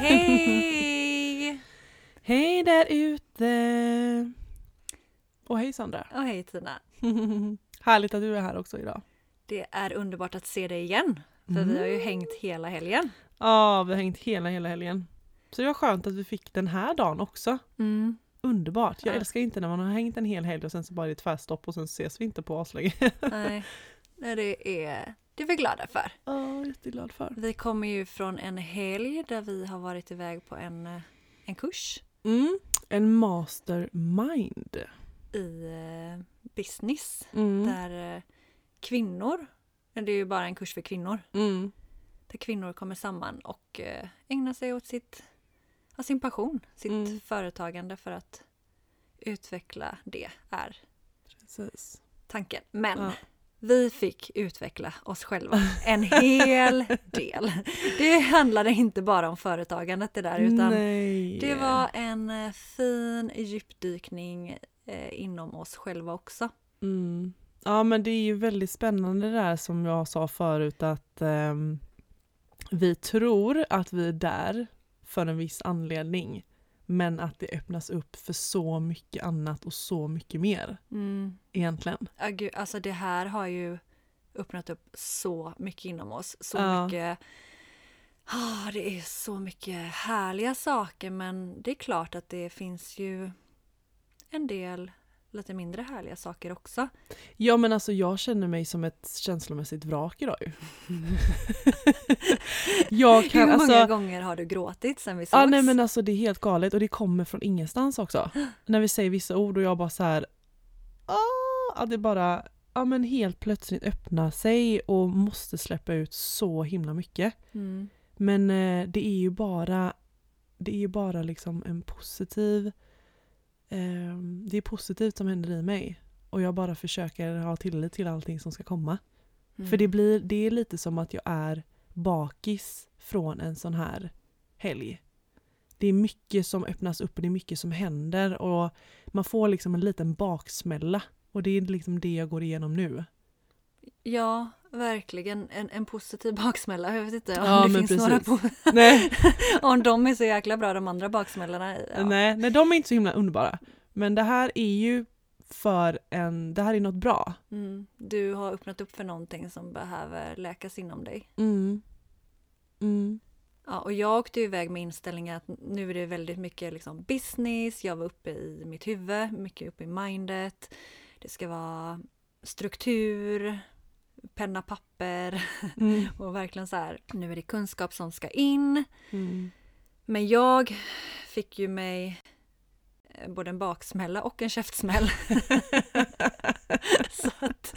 Hej! Hej! Där ute! Och hej Sandra! Och hej Tina! Härligt att du är här också idag. Det är underbart att se dig igen. För vi har ju hängt hela helgen. Ja, vi har hängt hela, hela helgen. Så det var skönt att vi fick den här dagen också. Mm. Underbart! Jag Ja. älskar inte när man har hängt en hel helg och sen så bara är det tvärstopp och sen ses vi inte på aslänge. Nej, Nej, det är, det är vi glada för. Ja, jätteglad för. Vi kommer ju från en helg där vi har varit iväg på en, eh, en kurs Mm. En mastermind. i eh, business Mm. där eh, kvinnor, det är ju bara en kurs för kvinnor, Mm. där kvinnor kommer samman och ägnar sig åt sitt, sin passion, sitt Mm. företagande för att utveckla det är Precis. tanken. Men Ja. Vi fick utveckla oss själva en hel del. Det handlade inte bara om företagandet det där utan Nej. det var en eh, fin djupdykning eh, inom oss själva också. Mm. Ja men det är ju väldigt spännande det där som jag sa förut att ehm, vi tror att vi är där för en viss anledning. Men att det öppnas upp för så mycket annat och så mycket mer egentligen. Ja, gud, alltså det här har ju öppnat upp så mycket inom oss. Så Ja. mycket ah, Det är så mycket härliga saker men det är klart att det finns ju en del lite mindre härliga saker också. Ja men alltså jag känner mig som ett känslomässigt vrak idag ju. jag kan Hur många alltså... gånger har du gråtit sen vi sågs? Ja nej men alltså det är helt galet och det kommer från ingenstans också. När vi säger vissa ord och jag bara så här. Ah, det bara ja, men helt plötsligt öppnar sig och måste släppa ut så himla mycket. Mm. Men eh, det är ju bara det är ju bara liksom en positiv eh, det är positivt som händer i mig. Och jag bara försöker ha tillit till allting som ska komma. Mm. För det, blir, det är lite som att jag är bakis från en sån här helg. Det är mycket som öppnas upp och det är mycket som händer och man får liksom en liten baksmälla. Och det är liksom det jag går igenom nu. Ja, verkligen. En, en positiv baksmälla. Jag vet inte om Ja, det finns några precis. på... Nej, om de är så jäkla bra de andra baksmällorna. Ja. nej, nej, de är inte så himla underbara. Men det här är ju för en, det här är något bra. Mm. Du har öppnat upp för någonting som behöver läkas inom dig. Mm. Mm. Ja, och jag åkte iväg med inställningen att nu är det väldigt mycket liksom business, jag var uppe i mitt huvud, mycket uppe i mindet. Det ska vara struktur, penna, papper Mm. och verkligen så här, nu är det kunskap som ska in. Mm. Men jag fick ju mig eh, både en baksmälla och en käftsmäll. så att,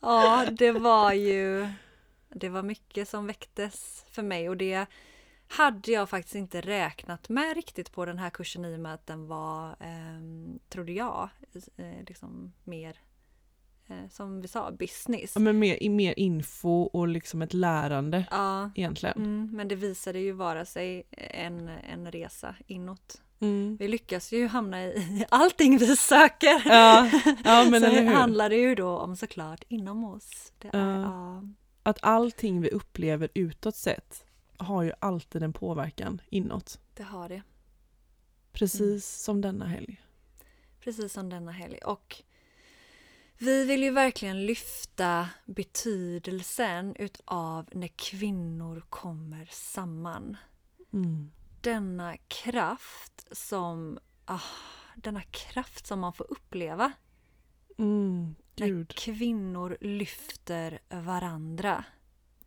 ja, det var ju, det var mycket som väcktes för mig och det hade jag faktiskt inte räknat med riktigt på den här kursen i och med att den var, eh, trodde jag, eh, liksom mer, som vi sa, business. Ja, men mer, mer info och liksom ett lärande Ja, egentligen. mm, men det visade ju vara sig en, en resa inåt. Mm. Vi lyckas ju hamna i allting vi söker. Ja, ja men så hur? handlar det ju då om såklart inom oss. Det är, Ja. ja. Att allting vi upplever utåt sett har ju alltid en påverkan inåt. det har det. Precis Mm. som denna helg. Precis som denna helg. Och vi vill ju verkligen lyfta betydelsen utav när kvinnor kommer samman. Mm. Denna kraft som, ah, denna kraft som man får uppleva Mm. när kvinnor lyfter varandra.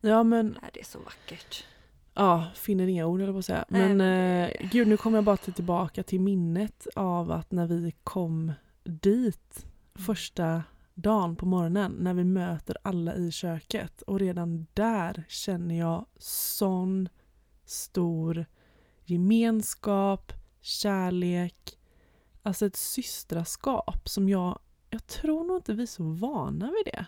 Ja men, det är så vackert. ja, finner inga ord eller på att säga. Nej, Men, det- eh, gud nu kommer jag bara till- tillbaka till minnet av att när vi kom dit första dagen på morgonen när vi möter alla i köket och redan där känner jag sån stor gemenskap, kärlek, alltså ett systraskap som jag, jag tror nog inte vi är så vana vid det.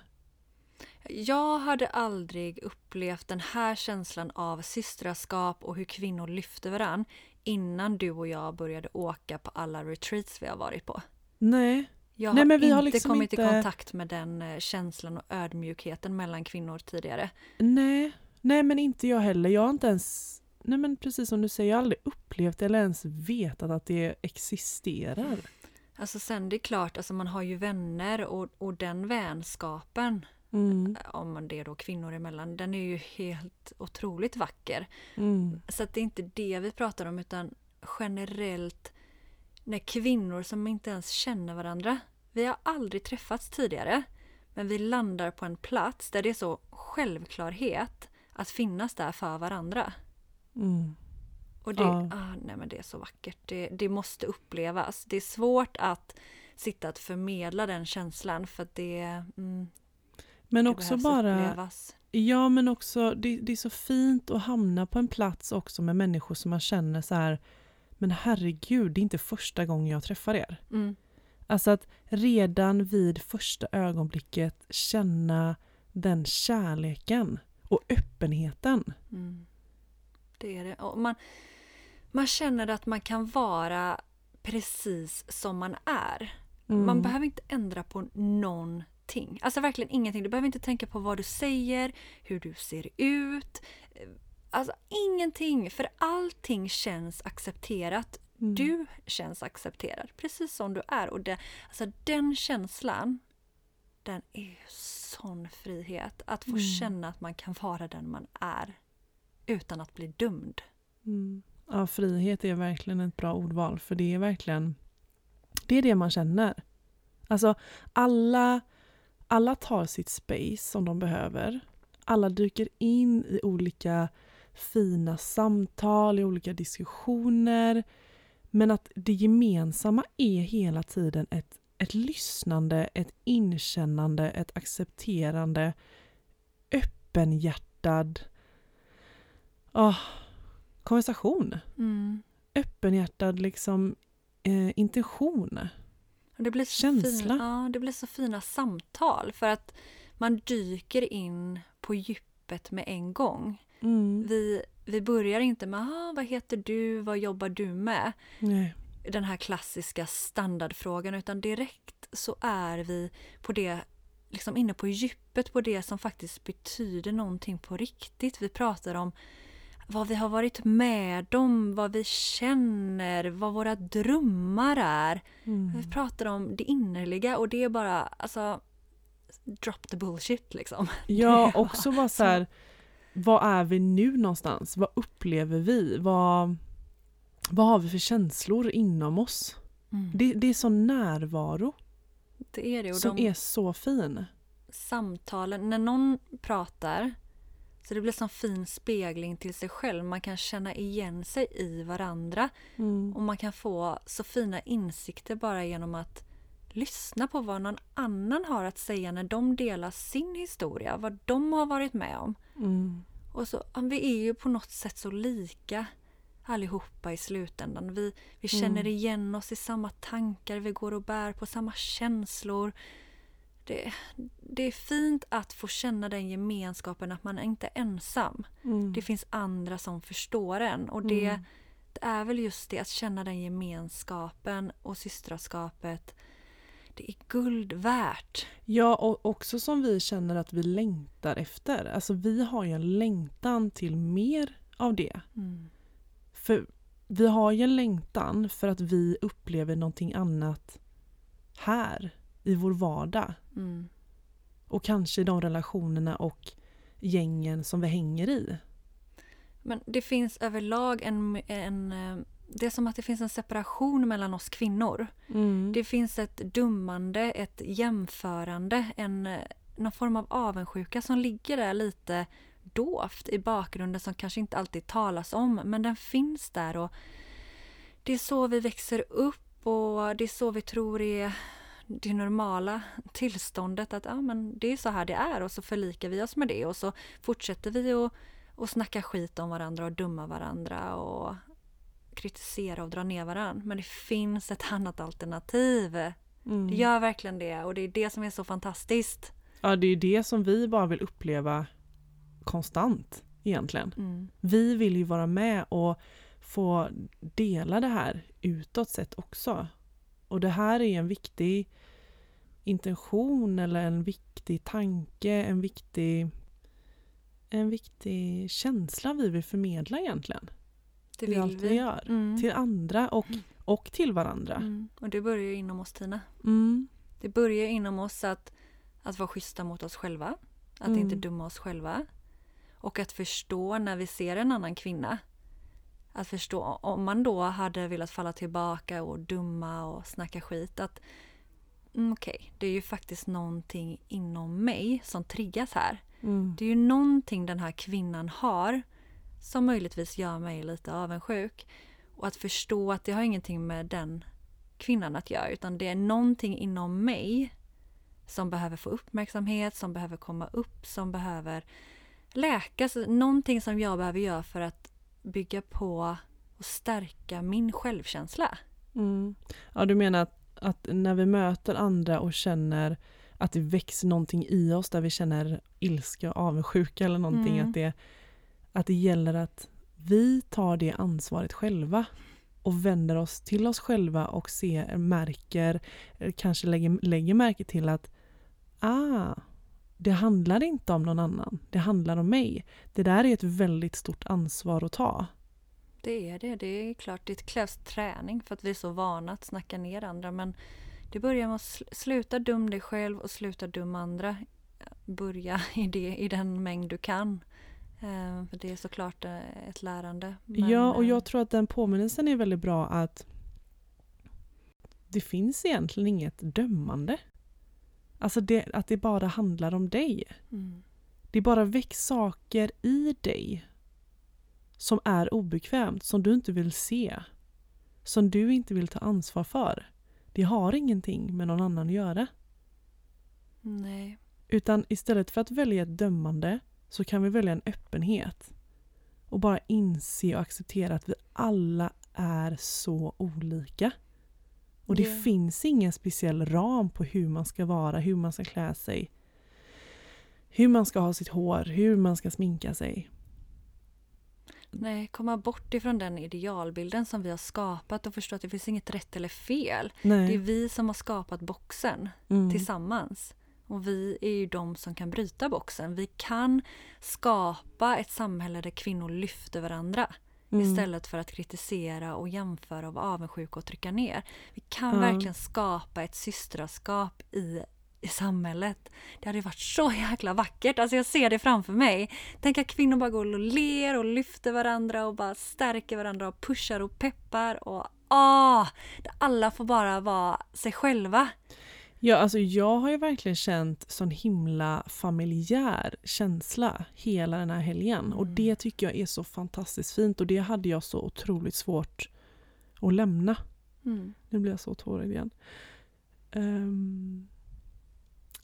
Jag hade aldrig upplevt den här känslan av systraskap och hur kvinnor lyfter varann innan du och jag började åka på alla retreats vi har varit på. Nej. Jag Nej, har men vi inte har liksom kommit inte- i kontakt med den eh, känslan och ödmjukheten mellan kvinnor tidigare. Nej, nej men inte jag heller. Jag har inte ens, nej men precis som du säger, jag har aldrig upplevt eller ens vetat att det existerar. Alltså sen det är klart, alltså man har ju vänner och, och den vänskapen, Mm, om man det är då kvinnor emellan, den är ju helt otroligt vacker. mm, Så det är inte det vi pratar om utan generellt när kvinnor som inte ens känner varandra, vi har aldrig träffats tidigare, men vi landar på en plats där det är så självklarhet att finnas där för varandra. mm. Och det, Ja. ah, nej men det är så vackert. Det, det måste upplevas. Det är svårt att sitta att förmedla den känslan för att det, mm, Men också bara, upplevas. ja men också, det, det är så fint att hamna på en plats också med människor som man känner så här, men herregud, det är inte första gången jag träffar er. Mm, Alltså att redan vid första ögonblicket känna den kärleken och öppenheten. mm. Det är det. Och man, man känner att man kan vara precis som man är. Man Mm. behöver inte ändra på någonting. Alltså verkligen ingenting. Du behöver inte tänka på vad du säger, hur du ser ut. Alltså ingenting, för allting känns accepterat. Mm. Du känns accepterad, precis som du är. Och det, alltså den känslan, den är ju sån frihet. Att få Mm. känna att man kan vara den man är utan att bli dömd. Mm. Ja, frihet är verkligen ett bra ordval för det är verkligen det är det man känner. Alltså alla, alla tar sitt space som de behöver. Alla dyker in i olika fina samtal, i olika diskussioner. Men att det gemensamma är hela tiden ett, ett lyssnande, ett inkännande, ett accepterande, öppenhjärtad ah, konversation. Mm. Öppenhjärtad liksom, eh, intention. Det blir, Känsla. Fina, ja, det blir så fina samtal för att man dyker in på djupet med en gång. Mm. Vi, vi börjar inte med ah, vad heter du, vad jobbar du med? Nej. Den här klassiska standardfrågan utan direkt så är vi på det liksom inne på djupet på det som faktiskt betyder någonting på riktigt. Vi pratar om vad vi har varit med om, vad vi känner, vad våra drömmar är. Mm. Vi pratar om det innerliga och det är bara alltså drop the bullshit liksom. Ja, också bara så här, vad är vi nu någonstans? Vad upplever vi? Vad, vad har vi för känslor inom oss? Det, det är sån närvaro det är det. Och som de är så fin. samtalen, när någon pratar så det blir som fin spegling till sig själv. Man kan känna igen sig i varandra Mm. och man kan få så fina insikter bara genom att lyssna på vad någon annan har att säga när de delar sin historia, vad de har varit med om. Mm. Och så, vi är ju på något sätt så lika allihopa i slutändan. Vi, vi känner Mm. igen oss i samma tankar, vi går och bär på samma känslor. Det, det är fint att få känna den gemenskapen, att man inte är ensam. Mm. Det finns andra som förstår en. Och det, Mm. det är väl just det, att känna den gemenskapen och systraskapet. Det är guld värt. Ja, och också som vi känner att vi längtar efter. Alltså vi har ju en längtan till mer av det. Mm. För vi har ju en längtan för att vi upplever någonting annat här i vår vardag. Mm. Och kanske i de relationerna och gängen som vi hänger i. Men det finns överlag en, en... Det är som att det finns en separation mellan oss kvinnor. Mm. Det finns ett dummande, ett jämförande, en, eh, någon form av avundsjuka som ligger där lite dovt i bakgrunden som kanske inte alltid talas om, men den finns där och det är så vi växer upp och det är så vi tror är det normala tillståndet att ja, men det är så här det är och så förlikar vi oss med det och så fortsätter vi att och snacka skit om varandra och dumma varandra och kritisera och dra ner varandra. Men det finns ett annat alternativ. Mm. Det gör verkligen det och det är det som är så fantastiskt. Ja, det är det som vi bara vill uppleva konstant egentligen. Mm. Vi vill ju vara med och få dela det här utåt sett också. Och det här är en viktig intention eller en viktig tanke, en viktig, en viktig känsla vi vill förmedla egentligen. Det vill allt vi vi. gör. Mm. Till andra och, och till varandra. Mm. Och det börjar ju inom oss Tina. Mm. Det börjar inom oss att, att vara schyssta mot oss själva. Att Mm. inte döma oss själva. Och att förstå när vi ser en annan kvinna. Att förstå om man då hade velat falla tillbaka och dumma och snacka skit. Att mm, okej, det är ju faktiskt någonting inom mig som triggas här. Mm. Det är ju någonting den här kvinnan har som möjligtvis gör mig lite avundsjuk. Och att förstå att det har ingenting med den kvinnan att göra utan det är någonting inom mig som behöver få uppmärksamhet, som behöver komma upp, som behöver läkas. Någonting som jag behöver göra för att bygga på och stärka min självkänsla. Mm. Ja, du menar att, att när vi möter andra och känner att det växer någonting i oss där vi känner ilska och avundsjuka eller någonting, Mm. att, det, att det gäller att vi tar det ansvaret själva och vänder oss till oss själva och ser, märker, eh, kanske lägger, lägger märke till att ah, det handlar inte om någon annan, det handlar om mig. Det där är ett väldigt stort ansvar att ta. Det är det. Det är klart, det krävs träning för att vi är så vana att snacka ner andra. Men det börjar med att sluta dum dig själv och sluta dum andra. Börja i, det, i den mängd du kan. Eh, för det är såklart eh, ett lärande. Ja, och eh, jag tror att den påminnelsen är väldigt bra att det finns egentligen inget dömande. Alltså det, att det bara handlar om dig. Mm, Det bara väcks saker i dig som är obekvämt, som du inte vill se. Som du inte vill ta ansvar för. Det har ingenting med någon annan att göra. nej. Utan istället för att välja ett dömande så kan vi välja en öppenhet. Och bara inse och acceptera att vi alla är så olika. Och det Ja. finns ingen speciell ram på hur man ska vara, hur man ska klä sig. Hur man ska ha sitt hår, hur man ska sminka sig. Nej, komma bort ifrån den idealbilden som vi har skapat och förstå att det finns inget rätt eller fel. Nej. Det är vi som har skapat boxen. Mm. tillsammans. Och vi är ju de som kan bryta boxen. Vi kan skapa ett samhälle där kvinnor lyfter varandra Mm. istället för att kritisera och jämföra och vara avundsjuka och trycka ner. Vi kan Ja. verkligen skapa ett systraskap i, i samhället. Det hade varit så jäkla vackert. Alltså jag ser det framför mig. Tänk att kvinnor bara går och ler och lyfter varandra och bara stärker varandra och pushar och peppar och ah, alla får bara vara sig själva. Ja, alltså jag har ju verkligen känt sån himla familjär känsla hela den här helgen. Och Mm. det tycker jag är så fantastiskt fint och det hade jag så otroligt svårt att lämna. Mm. Nu blir jag så tårig igen. Ehm,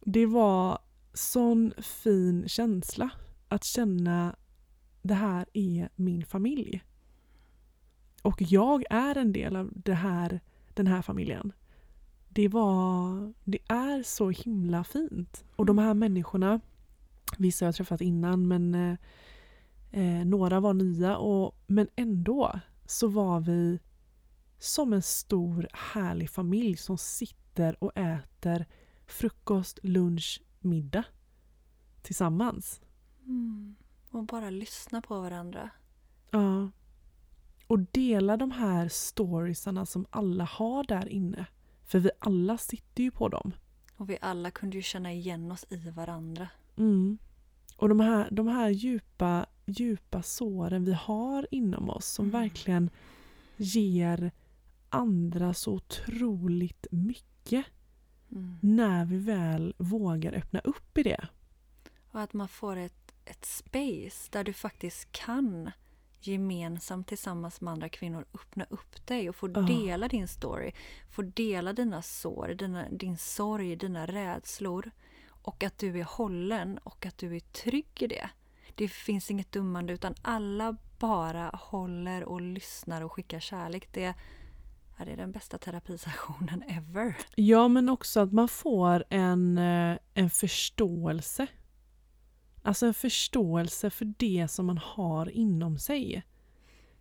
det var sån fin känsla att känna det här är min familj. Och jag är en del av det här, den här familjen. Det var, det är så himla fint. Och de här människorna, vissa har jag träffat innan men eh, eh, några var nya och, men ändå så var vi som en stor härlig familj som sitter och äter frukost, lunch, middag tillsammans. Mm. Och bara lyssna på varandra. Ja. Och dela de här storiesarna som alla har där inne. För vi alla sitter ju på dem. Och vi alla kunde ju känna igen oss i varandra. Mm. Och de här, de här djupa, djupa såren vi har inom oss som Mm. verkligen ger andra så otroligt mycket Mm. när vi väl vågar öppna upp i det. Och att man får ett, ett space där du faktiskt kan gemensamt tillsammans med andra kvinnor öppna upp dig och få Ja. dela din story. Få dela dina sår, dina, din sorg, dina rädslor. Och att du är hållen och att du är trygg i det. Det finns inget dummande utan alla bara håller och lyssnar och skickar kärlek. Det, ja, det är den bästa terapisessionen ever. Ja, men också att man får en, eh, en förståelse. Alltså en förståelse för det som man har inom sig.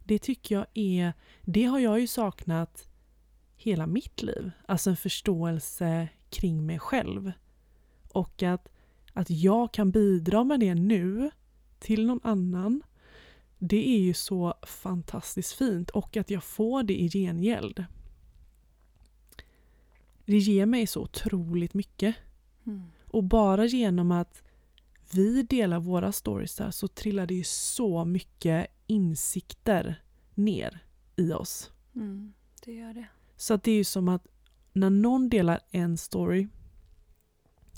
Det tycker jag är, det har jag ju saknat hela mitt liv. Alltså en förståelse kring mig själv. Och att, att jag kan bidra med det nu till någon annan. Det är ju så fantastiskt fint och att jag får det i gengäld. Det ger mig så otroligt mycket. Och bara genom att vi delar våra stories där så trillar det ju så mycket insikter ner i oss. Mm, det gör det. Så att det är ju som att när någon delar en story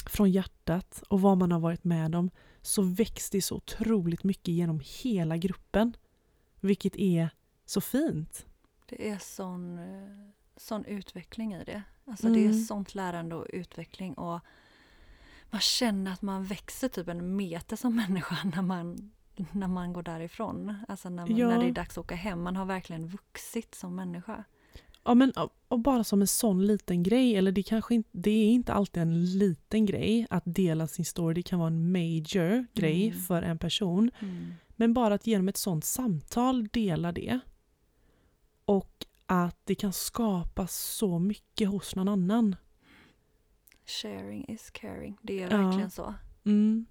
från hjärtat och vad man har varit med om så väcks det så otroligt mycket genom hela gruppen. Vilket är så fint. Det är sån, eh, sån utveckling i det. Alltså det är Mm. sånt lärande och utveckling och man känner att man växer typ en meter som människa när man, när man går därifrån. Alltså när, man, Ja. när det är dags att åka hem. Man har verkligen vuxit som människa. Ja, men, och bara som en sån liten grej, eller det, kanske inte, det är inte alltid en liten grej att dela sin story, det kan vara en major grej Mm. för en person. Men bara att genom ett sånt samtal dela det. Och att det kan skapa så mycket hos någon annan. Sharing is caring. Det är Ja. verkligen så. Mm.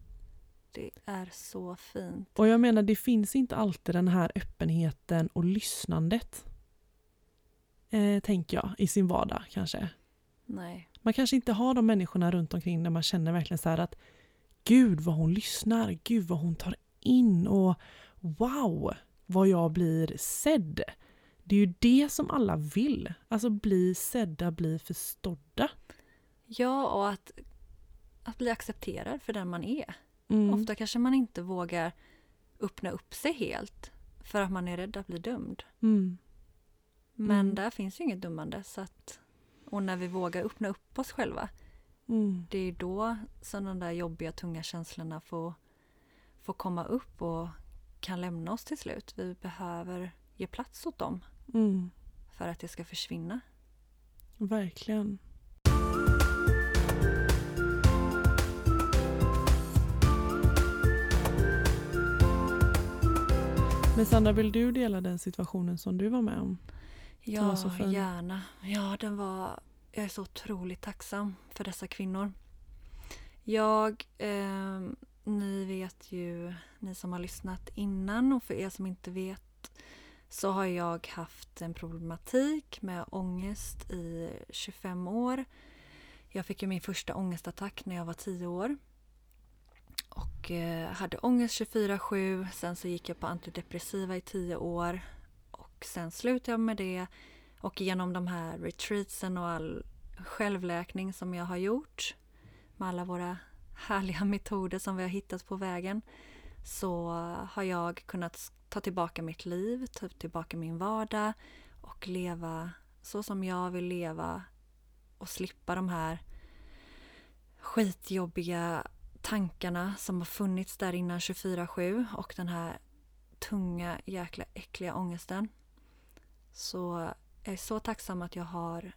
Det är så fint. Och jag menar, det finns inte alltid den här öppenheten och lyssnandet. Eh, tänker jag, i sin vardag kanske. Nej. Man kanske inte har de människorna runt omkring där man känner verkligen så här att Gud vad hon lyssnar, Gud vad hon tar in och wow vad jag blir sedd. Det är ju det som alla vill. Alltså bli sedda, bli förstådda. Ja, och att, att bli accepterad för den man är. Mm. Ofta kanske man inte vågar öppna upp sig helt för att man är rädd att bli dömd. Mm. Men Mm. där finns ju inget dömande. Så att, och när vi vågar öppna upp oss själva, Mm. det är då som de där jobbiga, tunga känslorna får, får komma upp och kan lämna oss till slut. Vi behöver ge plats åt dem Mm. för att det ska försvinna. Verkligen. Men Sandra, vill du dela den situationen som du var med om? Ja, gärna. Ja, den var... Jag är så otroligt tacksam för dessa kvinnor. Jag... Eh, ni vet ju, ni som har lyssnat innan och för er som inte vet så har jag haft en problematik med ångest i 25 år. Jag fick ju min första ångestattack när jag var 10 år. Och eh, hade ångest 24-7. Sen så gick jag på antidepressiva i 10 år. Och sen slutade jag med det. Och genom de här retreatsen och all självläkning som jag har gjort med alla våra härliga metoder som vi har hittat på vägen så har jag kunnat ta tillbaka mitt liv, ta tillbaka min vardag och leva så som jag vill leva och slippa de här skitjobbiga tankarna som har funnits där innan 24-7 och den här tunga, jäkla äckliga ångesten. Så jag är så tacksam att jag har,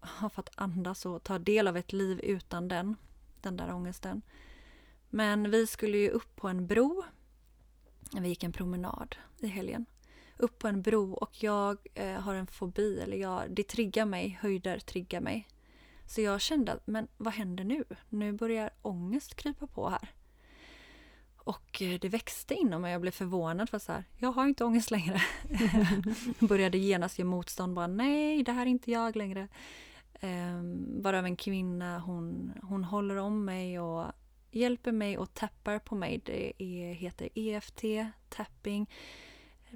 har fått andas och ta del av ett liv utan den, den där ångesten. Men vi skulle ju upp på en bro. Vi gick en promenad i helgen. Upp på en bro och jag eh, har en fobi, eller jag, det triggar mig, höjder triggar mig. Så jag kände att, men vad händer nu? Nu börjar ångest krypa på här. Och eh, det växte inom mig. Jag blev förvånad för så här, jag har inte ångest längre. Började genast göra motstånd. Bara, Nej, det här är inte jag längre. Um, varav en kvinna, hon, hon håller om mig och hjälper mig och tappar på mig. Det är, heter EFT, tapping.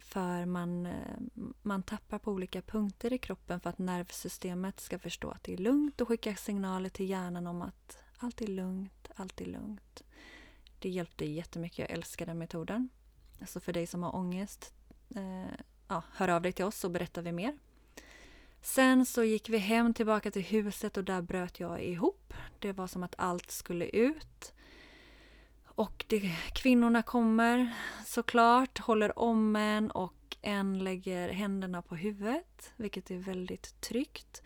För man, eh, man tappar på olika punkter i kroppen för att nervsystemet ska förstå att det är lugnt och skicka signaler till hjärnan om att allt är lugnt, allt är lugnt. Det hjälpte jättemycket, jag älskar den metoden. Alltså för dig som har ångest, eh, ja, hör av dig till oss så berättar vi mer. Sen så gick vi hem tillbaka till huset och där bröt jag ihop. Det var som att allt skulle ut. Och det, kvinnorna kommer såklart, håller om en och en lägger händerna på huvudet, vilket är väldigt tryggt.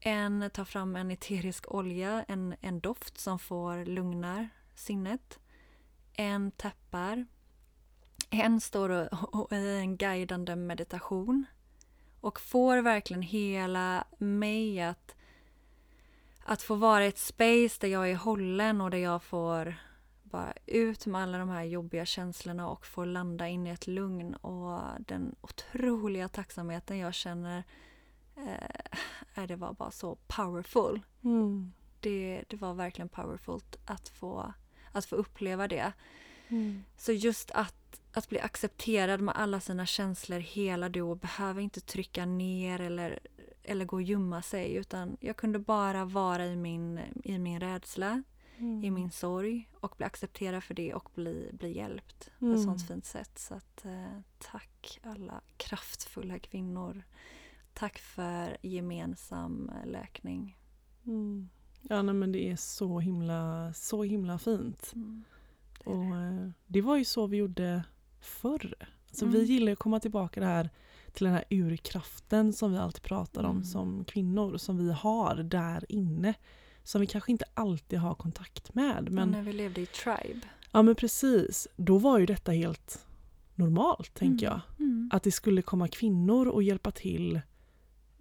En tar fram en eterisk olja, en, en doft som får lugnar sinnet. En tappar. En står i en guidande meditation och får verkligen hela mig att, att få vara i ett space där jag är hållen och där jag får bara ut med alla de här jobbiga känslorna och får landa in i ett lugn och den otroliga tacksamheten jag känner eh, det var bara så powerful. Mm. Det, det var verkligen powerfult att få, att få uppleva det. Mm. Så just att, att bli accepterad med alla sina känslor hela du och behöver inte trycka ner eller, eller gå och gömma sig utan jag kunde bara vara i min, i min rädsla, Mm. i min sorg och bli accepterad för det och bli, bli hjälpt på Mm. ett sånt fint sätt. Så att, eh, tack alla kraftfulla kvinnor. Tack för gemensam eh, läkning. Mm. Ja nej, men det är så himla, så himla fint. Mm. Det Och det. eh, det var ju så vi gjorde förr. Så Mm. vi gillar att komma tillbaka det här, till den här urkraften som vi alltid pratar om Mm. som kvinnor. Som vi har där inne. Som vi kanske inte alltid har kontakt med. Men, när vi levde i tribe. ja men precis. Då var ju detta helt normalt tänker jag. Mm. Att det skulle komma kvinnor och hjälpa till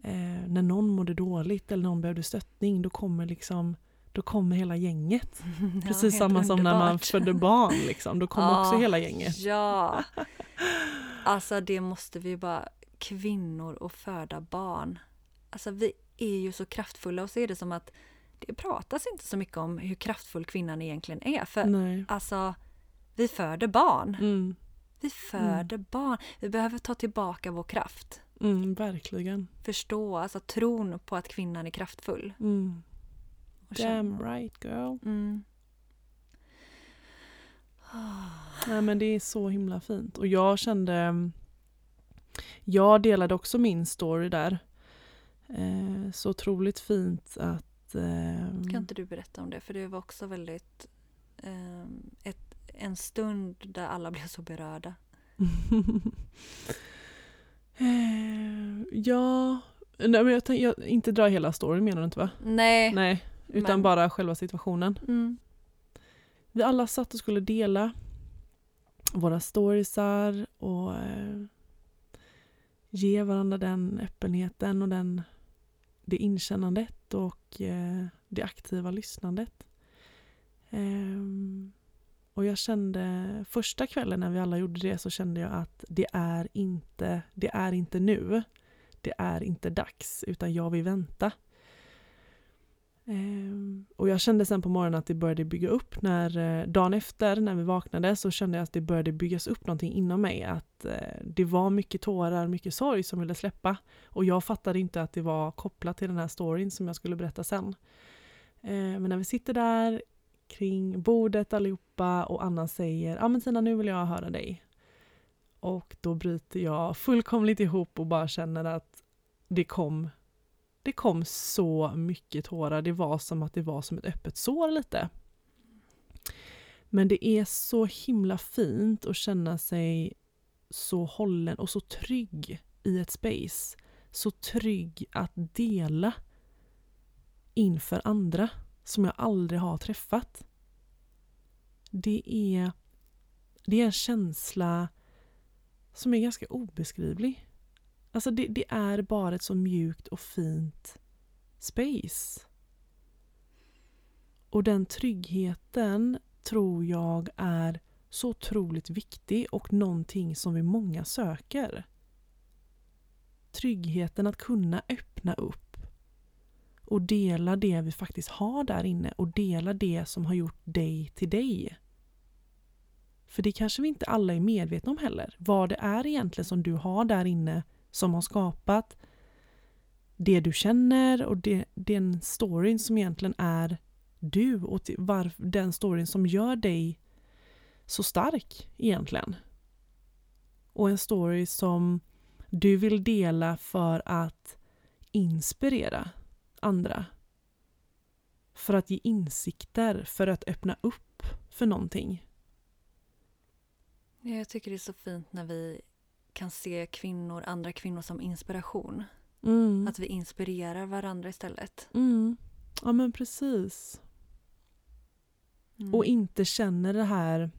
eh, när någon mådde dåligt eller någon behövde stöttning. Då kommer liksom då kommer hela gänget. Ja, Precis samma som när man underbart. födde barn. Liksom. Då kom också Ja, hela gänget. Ja. Alltså det måste vi bara, kvinnor och föda barn. Alltså vi är ju så kraftfulla och så är det som att det pratas inte så mycket om hur kraftfull kvinnan egentligen är. För Nej. alltså, vi föder barn. Mm, Vi föder barn. Vi behöver ta tillbaka vår kraft. mm, verkligen. Förstå, alltså tron på att kvinnan är kraftfull. Mm. Damn right girl. Mm. Nej, men det är så himla fint. Och jag kände... Jag delade också min story där. Eh, så otroligt fint att... Eh, Kan inte du berätta om det? För det var också väldigt ehm, ett, en stund där alla blev så berörda. Eh, ja... Nej, men jag, tänk, jag inte dra hela storyn menar du inte va? Nej. Nej, utan Men- bara själva situationen. Mm. Vi alla satt och skulle dela våra storiesar och eh, ge varandra den öppenheten och den, det inkännandet och eh, det aktiva lyssnandet. Ehm, och jag kände, första kvällen när vi alla gjorde det så kände jag att det är inte, det är inte nu. Det är inte dags, utan jag vill vänta. Ehm, och jag kände sen på morgonen att det började bygga upp. När, eh, dagen efter när vi vaknade så kände jag att det började byggas upp någonting inom mig. Att eh, det var mycket tårar, mycket sorg som ville släppa. Och jag fattade inte att det var kopplat till den här storyn som jag skulle berätta sen. Ehm, men när vi sitter där kring bordet allihopa och Anna säger ja men Tina nu vill jag höra dig. Och då bryter jag fullkomligt ihop och bara känner att det kom det kom så mycket tårar. Det var som att det var som ett öppet sår lite. Men det är så himla fint att känna sig så hållen och så trygg i ett space. Så trygg att dela inför andra som jag aldrig har träffat. Det är, det är en känsla som är ganska obeskrivlig. Alltså det, det är bara ett så mjukt och fint space. Och den tryggheten tror jag är så otroligt viktig och någonting som vi många söker. Tryggheten att kunna öppna upp och dela det vi faktiskt har där inne och dela det som har gjort dig till dig. För det kanske vi inte alla är medvetna om heller. Vad det är egentligen som du har där inne som har skapat det du känner och det, den storyn som egentligen är du och var, den storyn som gör dig så stark egentligen. och en story som du vill dela för att inspirera andra. För att ge insikter, för att öppna upp för någonting. Jag tycker det är så fint när vi kan se kvinnor, andra kvinnor som inspiration. Mm. Att vi inspirerar varandra istället. Mm. Ja men precis. Mm. Och inte känner det här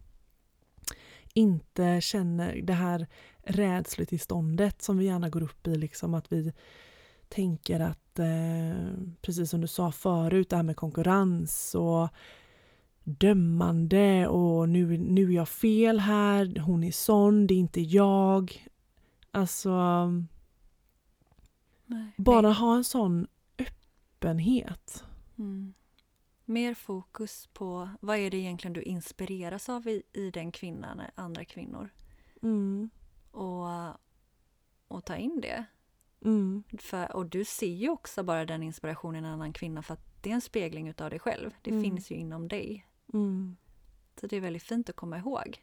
inte känner det här rädslotillståndet som vi gärna går upp i. Liksom att vi tänker att, eh, precis som du sa förut, det här med konkurrens och dömande och nu, nu är jag fel här, hon är sån, det är inte jag. Alltså, Nej. bara ha en sån öppenhet. Mm. Mer fokus på vad är det egentligen du inspireras av i, i den kvinnan, andra kvinnor. Mm. Och, och ta in det. Mm. För, och du ser ju också bara den inspirationen i en annan kvinna för att det är en spegling utav dig själv. Det Mm. finns ju inom dig. Mm. Så det är väldigt fint att komma ihåg.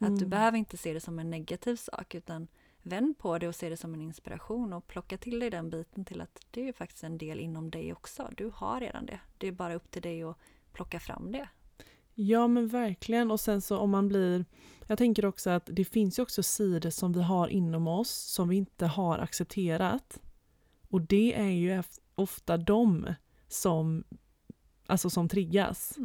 Att du Mm. behöver inte se det som en negativ sak utan vänd på det och se det som en inspiration och plocka till dig den biten till att det är faktiskt en del inom dig också. Du har redan det. Det är bara upp till dig att plocka fram det. Ja men verkligen och sen så om man blir Jag tänker också att det finns ju också sidor som vi har inom oss som vi inte har accepterat. Och det är ju ofta de som Alltså som triggas.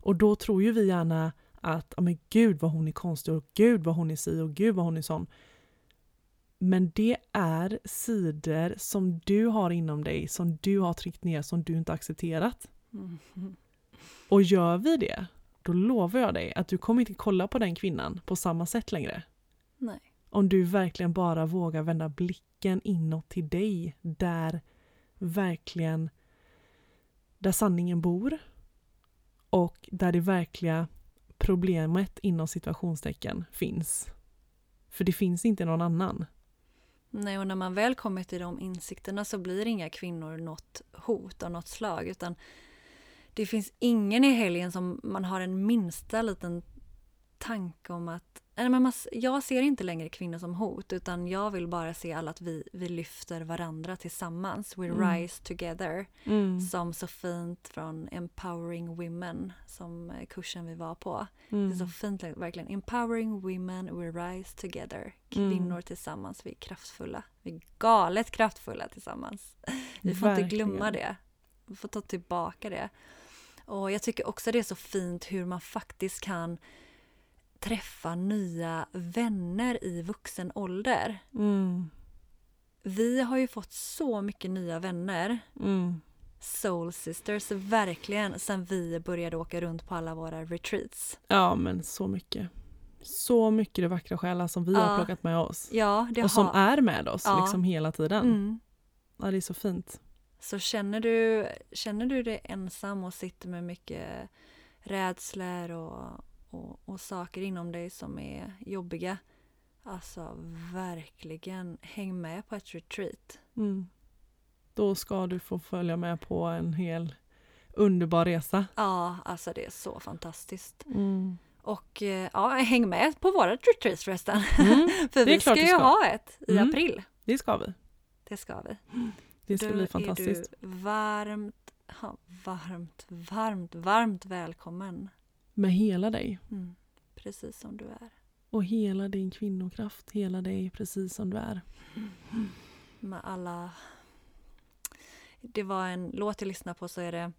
Och då tror ju vi gärna att ja men gud vad hon är konstig och gud vad hon är si och gud vad hon är sån. Men det är sidor som du har inom dig, som du har tryckt ner, som du inte accepterat. Mm. Och gör vi det, då lovar jag dig att du kommer inte kolla på den kvinnan på samma sätt längre. Nej. Om du verkligen bara vågar vända blicken inåt till dig, där verkligen där sanningen bor och där det verkliga problemet inom situationstecken finns. För det finns inte någon annan. Nej, och när man väl kommer till de insikterna så blir inga kvinnor något hot av något slag utan det finns ingen i helgen som man har en minsta liten tanke om att men jag ser inte längre kvinnor som hot utan jag vill bara se alla att vi, vi lyfter varandra tillsammans. We Mm. rise together. Som så fint från Empowering Women som eh, kursen vi var på. Det är så Mm. fint verkligen. Empowering women, we rise together. Mm. Kvinnor tillsammans, vi är kraftfulla. Vi är galet kraftfulla tillsammans. Vi får inte glömma Verkligen. det. Vi får ta tillbaka det. Och jag tycker också det är så fint hur man faktiskt kan träffa nya vänner i vuxen ålder. Mm. Vi har ju fått så mycket nya vänner Mm. Soul Sisters, verkligen, sen vi började åka runt på alla våra retreats. Ja men så mycket. Så mycket det vackra själar som vi har Ja. plockat med oss. Ja, det Och som har... är med oss Ja. liksom hela tiden. Mm. Ja, det är så fint. Så känner du, känner du dig ensam och sitter med mycket rädslor och, och, och saker inom dig som är jobbiga. Alltså verkligen, häng med på ett retreat. Mm. Då ska du få följa med på en hel underbar resa. Ja, alltså det är så fantastiskt. Mm. Och eh, ja, häng med på vårat retreat förresten. Mm. För vi ska ju ska. ha ett i Mm. april. Det ska vi. Det ska vi. Det ska Då bli fantastiskt. är du varmt, ja, varmt, varmt, varmt välkommen. Med hela dig. Mm. Precis som du är. Och hela din kvinnokraft. Hela dig precis som du är. Med alla... Det var en låt jag lyssnade på så är det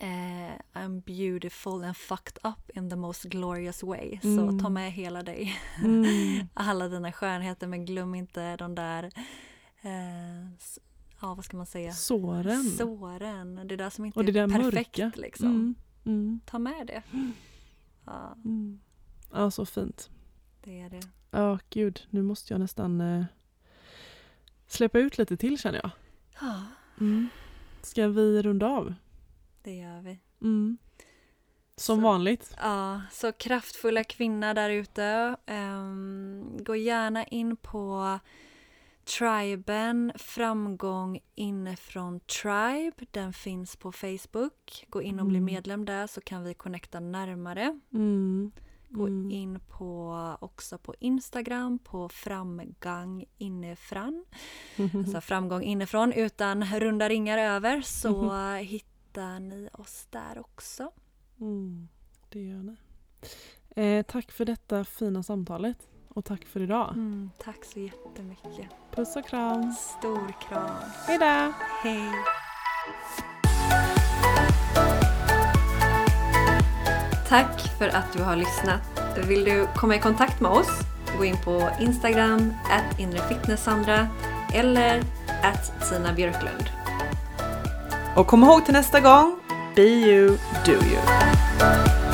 eh, I'm beautiful and fucked up in the most glorious way. Mm. Så ta med hela dig. Mm. Alla dina skönheter men glöm inte de där eh, Ja vad ska man säga? Såren. Såren. Det där som inte Och det är perfekt mörka. liksom. Mm. Ta med det. Ja, Mm. Ja, så fint. det är det. Ja, gud. Nu måste jag nästan eh, släppa ut lite till känner jag. Ja, Mm. Ska vi runda av? det gör vi. Mm. Som Så- vanligt. Ja, så kraftfulla kvinnor där ute. ehm, gå gärna in på Triben Framgång inifrån Tribe. Den finns på Facebook. Gå in och bli Mm. medlem där så kan vi connecta närmare. Mm. Gå Mm. in på också på Instagram på framgång inifrån. Alltså framgång inifrån utan runda ringar över så hittar ni oss där också. Mm, det gör ni. Eh, tack för detta fina samtalet och tack för idag. Mm, tack så jättemycket. Puss och kram. Stor kram. Hejdå! Hej! Tack för att du har lyssnat. Vill du komma i kontakt med oss? Gå in på Instagram, at inrefitnesssandra eller at Tina Björklund. Och kom ihåg till nästa gång, be you, do you.